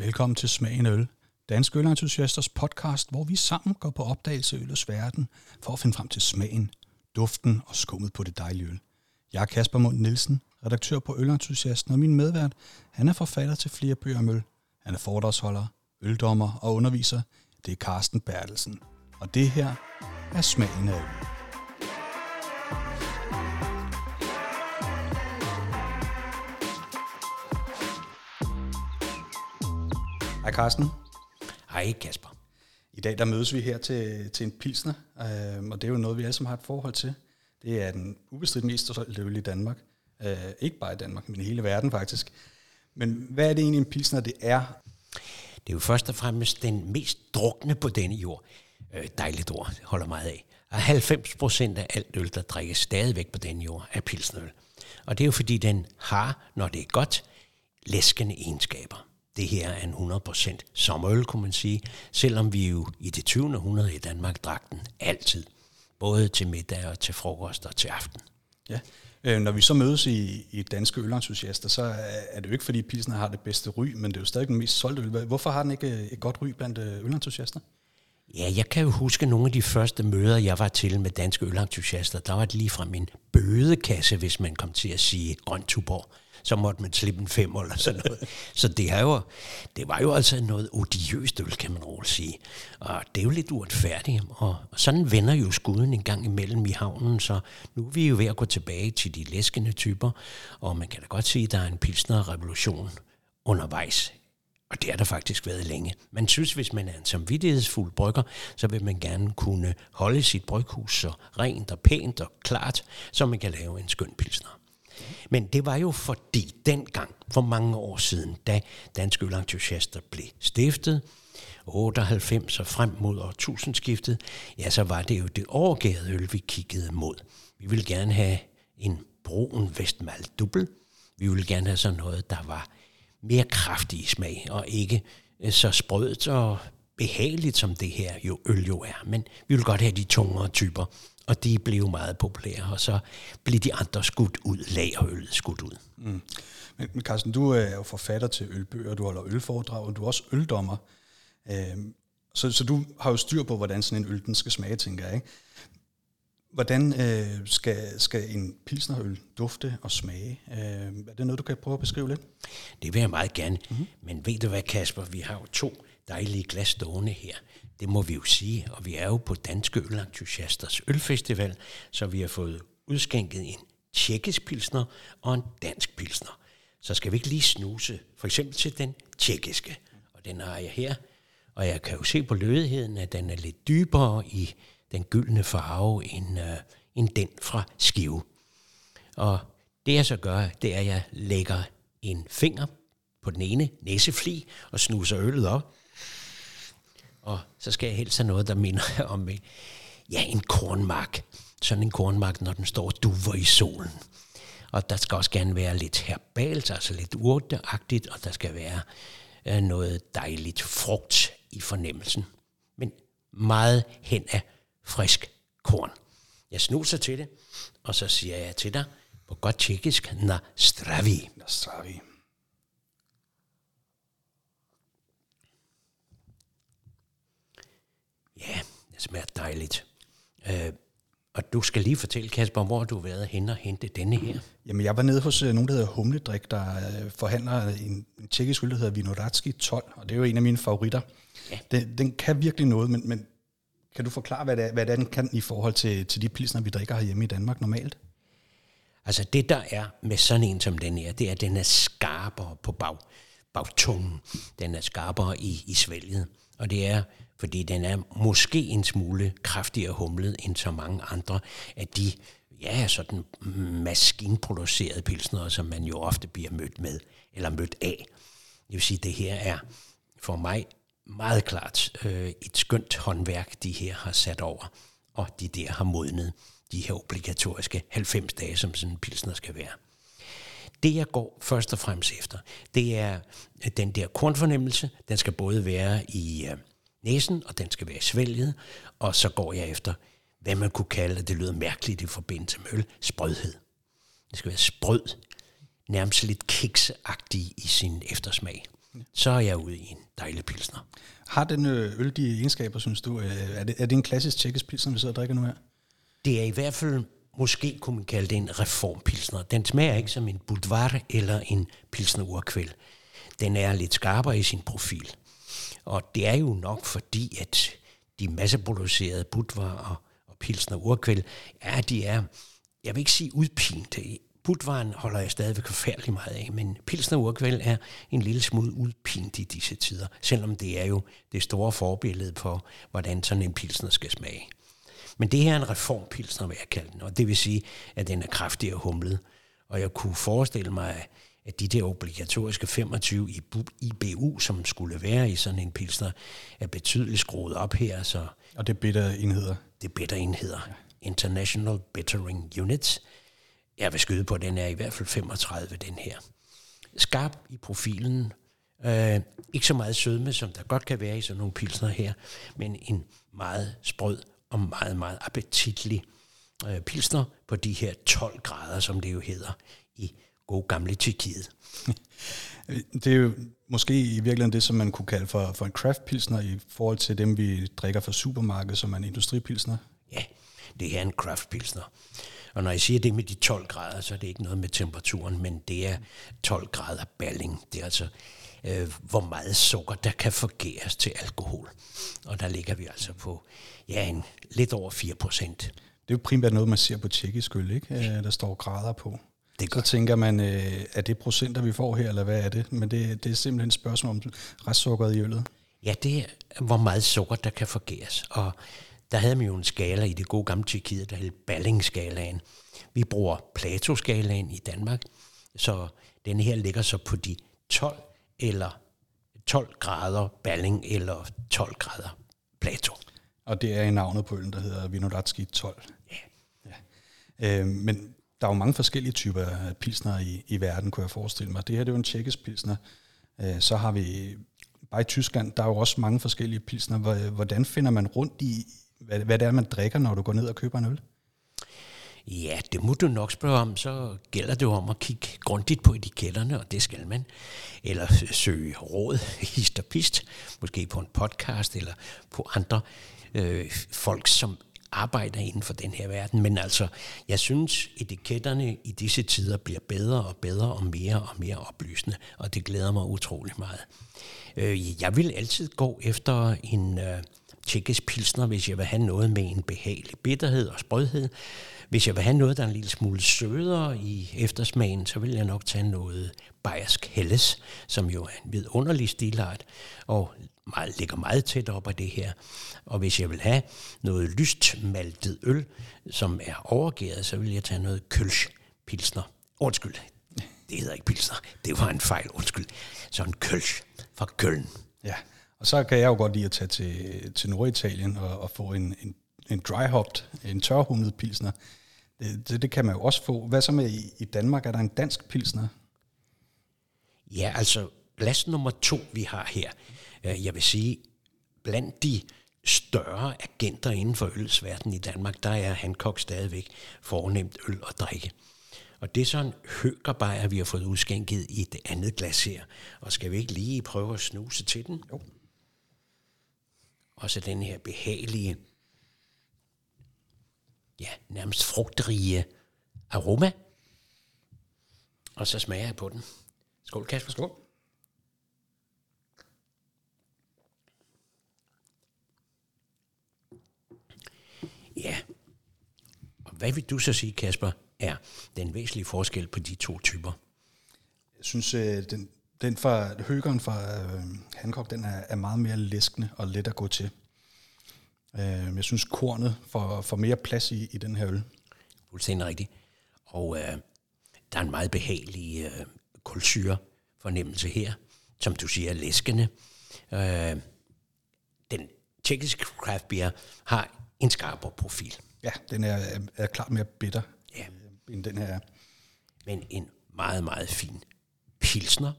Velkommen til Smagen Øl, Danske Ølentusiasters podcast, hvor vi sammen går på opdagelse i ølets verden for at finde frem til smagen, duften og skummet på det dejlige øl. Jeg er Kasper Mund Nielsen, redaktør på Ølentusiasten, og min medvært, han er forfatter til flere bøger om øl. Han er foredragsholder, øldommer og underviser. Det er Carsten Bertelsen. Og det her er Smagen af Øl. Hej Carsten. Hej Kasper. I dag der mødes vi her til, til en pilsner, øh, og det er jo noget, vi alle sammen har et forhold til. Det er den ubestridt mest solgte øl i Danmark. Øh, ikke bare i Danmark, men i hele verden faktisk. Men hvad er det egentlig en pilsner, det er? Det er jo først og fremmest den mest drukne på denne jord. Øh, dejligt ord, det holder meget af. Og 90 procent af alt øl, der drikkes stadigvæk på denne jord, er pilsnerøl. Og det er jo fordi, den har, når det er godt, læskende egenskaber det her er en 100% sommerøl, kunne man sige, selvom vi jo i det 20. århundrede i Danmark drak den altid, både til middag og til frokost og til aften. Ja, øh, når vi så mødes i, i danske ølentusiaster, så er det jo ikke fordi Pilsner har det bedste ry, men det er jo stadig den mest solgte øl. Hvorfor har den ikke et godt ry blandt øh, ølentusiaster? Ja, jeg kan jo huske nogle af de første møder, jeg var til med danske ølentusiaster. Der var det lige fra min bødekasse, hvis man kom til at sige grøn tuborg så måtte man slippe en fem eller sådan noget. så det, er jo, det var jo altså noget odiøst øl, kan man roligt sige. Og det er jo lidt uretfærdigt, og sådan vender jo skuden en gang imellem i havnen, så nu er vi jo ved at gå tilbage til de læskende typer, og man kan da godt sige, at der er en pilsner revolution undervejs og det har der faktisk været længe. Man synes, hvis man er en samvittighedsfuld brygger, så vil man gerne kunne holde sit bryghus så rent og pænt og klart, så man kan lave en skøn pilsner. Men det var jo fordi dengang, for mange år siden, da Dansk Ølentusiaster blev stiftet, 98 og frem mod årtusindskiftet, ja, så var det jo det overgærede øl, vi kiggede mod. Vi ville gerne have en brun Vestmal dubbel. Vi ville gerne have sådan noget, der var mere kraftig smag, og ikke øh, så sprødt og behageligt, som det her jo øl jo er. Men vi vil godt have de tungere typer, og de blev meget populære, og så blev de andre skudt ud, lagerøllet skudt ud. Mm. Men, men Carsten, du er jo forfatter til ølbøger, du holder ølforedrag, og du er også øldommer. Øh, så, så du har jo styr på, hvordan sådan en øl den skal smage, tænker jeg. Ikke? Hvordan øh, skal, skal en pilsnerøl dufte og smage? Øh, er det noget, du kan prøve at beskrive lidt? Det vil jeg meget gerne. Mm-hmm. Men ved du hvad, Kasper? Vi har jo to dejlige glas stående her. Det må vi jo sige, og vi er jo på Danske Ølentusiasters Ølfestival, så vi har fået udskænket en tjekkisk pilsner og en dansk pilsner. Så skal vi ikke lige snuse, for eksempel til den tjekkiske. Og den har jeg her, og jeg kan jo se på lødigheden, at den er lidt dybere i den gyldne farve end, øh, end den fra Skive. Og det jeg så gør, det er, at jeg lægger en finger på den ene næsefli og snuser øllet op, og så skal jeg helst have noget, der minder om ja, en kornmark. Sådan en kornmark, når den står duver i solen. Og der skal også gerne være lidt herbalt, altså lidt urteagtigt, og der skal være øh, noget dejligt frugt i fornemmelsen. Men meget hen af frisk korn. Jeg snuser til det, og så siger jeg til dig på godt tjekkisk, na stravi. Na stravi. Ja, det smager dejligt. Øh, og du skal lige fortælle, Kasper, hvor du har været hen og hente denne her. Jamen, jeg var nede hos uh, nogen, der hedder Humledrik, der uh, forhandler en, en tjekkisk øl, der hedder Vinoratski 12, og det er jo en af mine favoritter. Ja. Den, den kan virkelig noget, men, men kan du forklare, hvad, det, hvad det er, den kan i forhold til, til de pilsner, vi drikker herhjemme i Danmark normalt? Altså det, der er med sådan en som den her, det er, at den er skarpere på bag, bagtungen. Den er skarpere i, i svælget. Og det er fordi den er måske en smule kraftigere humlet end så mange andre af de ja, sådan maskinproducerede pilsner, som man jo ofte bliver mødt med, eller mødt af. Det vil sige, det her er for mig meget klart øh, et skønt håndværk, de her har sat over, og de der har modnet de her obligatoriske 90 dage, som sådan en pilsner skal være. Det jeg går først og fremmest efter, det er øh, den der kornfornemmelse. Den skal både være i øh, næsen, og den skal være i svælget, og så går jeg efter, hvad man kunne kalde, det lyder mærkeligt i forbindelse med øl, sprødhed. Det skal være sprød, nærmest lidt kiksagtig i sin eftersmag så er jeg ude i en dejlig pilsner. Har den øh, øl de egenskaber, synes du? Øh, Er det, er det en klassisk tjekkisk pilsner, vi sidder og drikker nu her? Det er i hvert fald, måske kunne man kalde det en reformpilsner. Den smager ikke som en boudoir eller en pilsner urkvæl. Den er lidt skarpere i sin profil. Og det er jo nok fordi, at de masseproducerede budvar og, og pilsner urkvæl, ja, de er, jeg vil ikke sige udpinte. Budvaren holder jeg stadigvæk forfærdelig meget af, men pilsner urkvæl er en lille smule udpint i disse tider, selvom det er jo det store forbillede på, hvordan sådan en pilsner skal smage. Men det her er en reformpilsner, vil jeg kalde den, og det vil sige, at den er kraftig og humlet. Og jeg kunne forestille mig, at de der obligatoriske 25 i bu- IBU, som skulle være i sådan en pilsner, er betydeligt skruet op her, så Og det er bitter enheder. det er bitter enheder. International Bittering Units. Jeg vil skyde på, at den er i hvert fald 35, den her. Skarp i profilen. Øh, ikke så meget sødme, som der godt kan være i sådan nogle pilsner her, men en meget sprød og meget, meget appetitlig øh, pilsner på de her 12 grader, som det jo hedder i god gamle Tjekkiet. Det er jo måske i virkeligheden det, som man kunne kalde for, for en craft pilsner i forhold til dem, vi drikker fra supermarkedet, som er en industripilsner. Ja, det er en craft pilsner. Og når jeg siger det med de 12 grader, så er det ikke noget med temperaturen, men det er 12 grader balling. Det er altså, øh, hvor meget sukker, der kan forgæres til alkohol. Og der ligger vi altså på, ja, en, lidt over 4 procent. Det er jo primært noget, man ser på tjekkisk øl, ikke? Øh, Der står grader på. Det Så tænker man, øh, er det procenter, vi får her, eller hvad er det? Men det, det er simpelthen et spørgsmål om restsukkeret i øllet. Ja, det er, hvor meget sukker, der kan forgæres. Og der havde man jo en skala i det gode gamle Tjekkiet, der hed Balling-skalaen. Vi bruger Plato-skalaen i Danmark, så den her ligger så på de 12 eller 12 grader Balling eller 12 grader Plato. Og det er i navnet på øllen, der hedder Vinodatski 12. Ja. Øh, men der er jo mange forskellige typer af pilsner i, i verden, kunne jeg forestille mig. Det her det er jo en tjekkisk pilsner. Øh, så har vi, bare i Tyskland, der er jo også mange forskellige pilsner. Hvor- Hvordan finder man rundt i, hvad, hvad det er, man drikker, når du går ned og køber en øl? Ja, det må du nok spørge om. Så gælder det jo om at kigge grundigt på etiketterne, og det skal man. Eller søge råd, hist og pist, måske på en podcast eller på andre øh, folk, som arbejder inden for den her verden. Men altså, jeg synes, etiketterne i disse tider bliver bedre og bedre og mere og mere oplysende, og det glæder mig utrolig meget. Øh, jeg vil altid gå efter en øh, tjekkisk pilsner, hvis jeg vil have noget med en behagelig bitterhed og sprødhed. Hvis jeg vil have noget, der er en lille smule sødere i eftersmagen, så vil jeg nok tage noget bayersk helles, som jo er en vidunderlig stilart, og meget, ligger meget tæt op af det her. Og hvis jeg vil have noget lyst maltet øl, som er overgæret, så vil jeg tage noget kølsch pilsner. Undskyld, det hedder ikke pilsner. Det var en fejl, undskyld. Så en kølsch fra Køln. Ja, og så kan jeg jo godt lide at tage til, til Norditalien og, og få en, en, en dry hopped, en tørhumlet pilsner. Det, det, det kan man jo også få. Hvad så med i, i Danmark? Er der en dansk pilsner? Ja, altså glas nummer to, vi har her. øh, Jeg vil sige, blandt de større agenter inden for øls verden i Danmark, der er Hancock stadigvæk fornemt øl og drikke. Og det er sådan en høgerbejer, vi har fået udskænket i det andet glas her. Og skal vi ikke lige prøve at snuse til den? Jo. Og så den her behagelige, ja, nærmest frugtrige aroma. Og så smager jeg på den. Skål, Kasper. Skål. Ja. Og hvad vil du så sige, Kasper, er den væsentlige forskel på de to typer? Jeg synes, øh, den, den fra høgeren fra øh, Hancock, den er, er meget mere læskende og let at gå til. Øh, jeg synes, kornet får, får mere plads i, i den her øl. Fuldstændig rigtigt. Og øh, der er en meget behagelig øh, kulsyre fornemmelse her, som du siger, er læskende. Øh, den tjekkiske craft beer har en skarpere profil. Ja, den er, er, klart mere bitter, Ja. end den her er. men en meget, meget fin pilsner.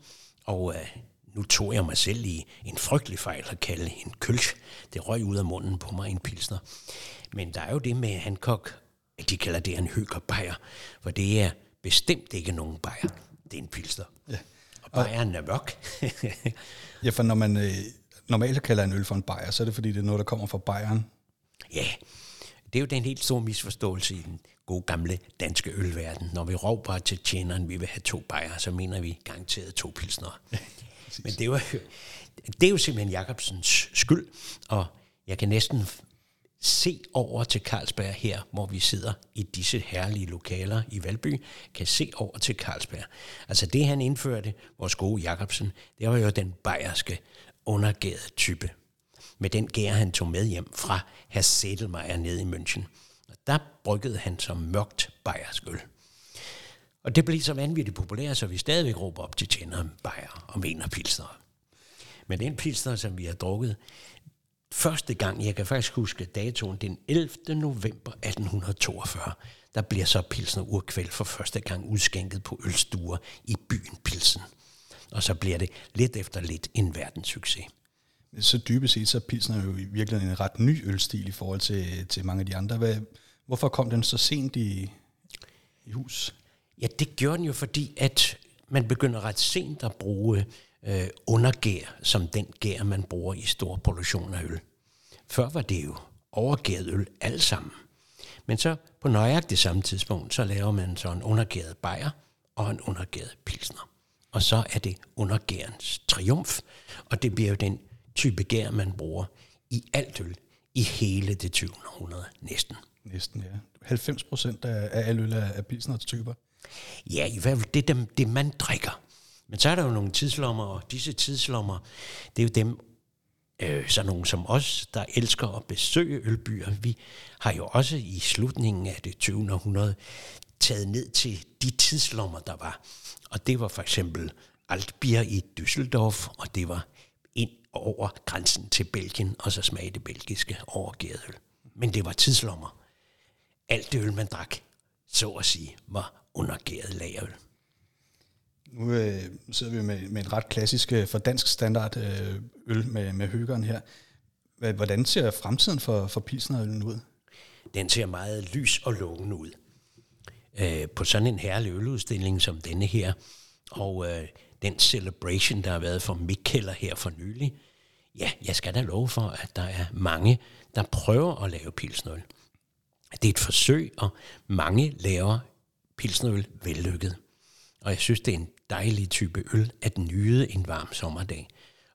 Og øh, nu tog jeg mig selv i en frygtelig fejl at kalde en kølsch. Det røg ud af munden på mig en pilsner. Men der er jo det med Hancock, at de kalder det en høgerbajer, for det er bestemt ikke nogen bajer. Det er en pilsner. Ja. Og Bayern er mørk. ja, for når man øh, normalt kalder en øl for en bajer, så er det fordi, det er noget, der kommer fra Bayern. Ja, det er jo den helt store misforståelse i den gode gamle danske ølverden. Når vi råber til tjeneren, vi vil have to bajer, så mener vi garanteret to pilsner. Men det jo, det er jo simpelthen Jacobsens skyld, og jeg kan næsten se over til Carlsberg her, hvor vi sidder i disse herlige lokaler i Valby, kan se over til Carlsberg. Altså det, han indførte, vores gode Jacobsen, det var jo den bayerske undergærede type. Med den gær, han tog med hjem fra herr Sedelmeier nede i München. Der bryggede han som mørkt bayersk øl. Og det blev så vanvittigt populært, så vi stadigvæk råber op til tjeneren bajer og mener pilsner. Men den pilsner, som vi har drukket, første gang, jeg kan faktisk huske datoen, den 11. november 1842, der bliver så Pilsner Urkvæld for første gang udskænket på ølstuer i byen Pilsen. Og så bliver det lidt efter lidt en verdenssucces. Så dybest set, så er Pilsner jo i virkeligheden en ret ny ølstil i forhold til, til mange af de andre. Hvad, hvorfor kom den så sent i, i hus? Ja, det gjorde den jo, fordi at man begynder ret sent at bruge øh, undergær som den gær, man bruger i stor produktion af øl. Før var det jo overgæret øl alt sammen. Men så på nøjagtigt samme tidspunkt, så laver man så en undergæret bajer og en undergæret pilsner. Og så er det undergærens triumf, og det bliver jo den type gær, man bruger i alt øl i hele det 20. århundrede næsten. Næsten, ja. 90 procent af, af øl er, er pilsners typer. Ja, i hvert fald det, dem, det man drikker. Men så er der jo nogle tidslommer, og disse tidslommer, det er jo dem, øh, så nogen som os, der elsker at besøge ølbyer. Vi har jo også i slutningen af det 20. århundrede taget ned til de tidslommer, der var. Og det var for eksempel Altbier i Düsseldorf, og det var ind over grænsen til Belgien, og så smage det belgiske overgæret øl. Men det var tidslommer. Alt det øl, man drak, så at sige, var undergæret lagerøl. Nu øh, sidder vi med, med et ret klassisk, øh, for dansk standard øh, øl med, med høgeren her. Hvordan ser fremtiden for, for pilsnerølen ud? Den ser meget lys og lovende ud. Øh, på sådan en herlig øludstilling som denne her, og øh, den celebration, der har været for Mikkeller her for nylig, ja, jeg skal da love for, at der er mange, der prøver at lave pilsnøl. Det er et forsøg, og mange laver pilsnøl vellykket. Og jeg synes, det er en dejlig type øl at nyde en varm sommerdag.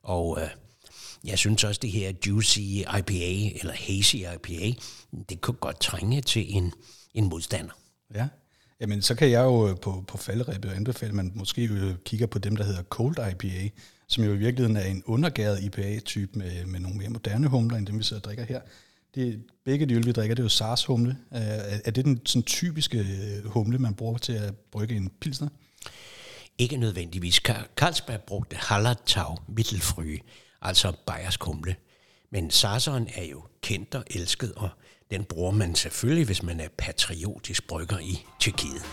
Og øh, jeg synes også, det her juicy IPA, eller hazy IPA, det kunne godt trænge til en, en modstander. Ja, Jamen, så kan jeg jo øh, på, på falderæbet anbefale, at man måske øh, kigger på dem, der hedder Cold IPA, som jo i virkeligheden er en undergæret IPA-type med, med nogle mere moderne humler, end dem vi sidder og drikker her. Det, begge de øl, vi drikker, det er jo SARS humle. Er, er det den sådan typiske øh, humle, man bruger til at brygge en pilsner? Ikke nødvendigvis. Carlsberg brugte Hallertau Mittelfrø, altså Bayers humle. Men Sarseren er jo kendt og elsket, og den bruger man selvfølgelig, hvis man er patriotisk brygger i Tjekkiet.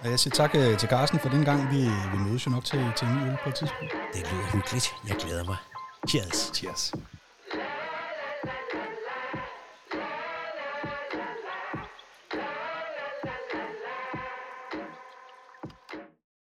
Og jeg siger tak øh, til Carsten for den gang. Vi, vi mødes jo nok til, til en ny øl på et tidspunkt. Det lyder hyggeligt. Jeg glæder mig. Cheers. Cheers.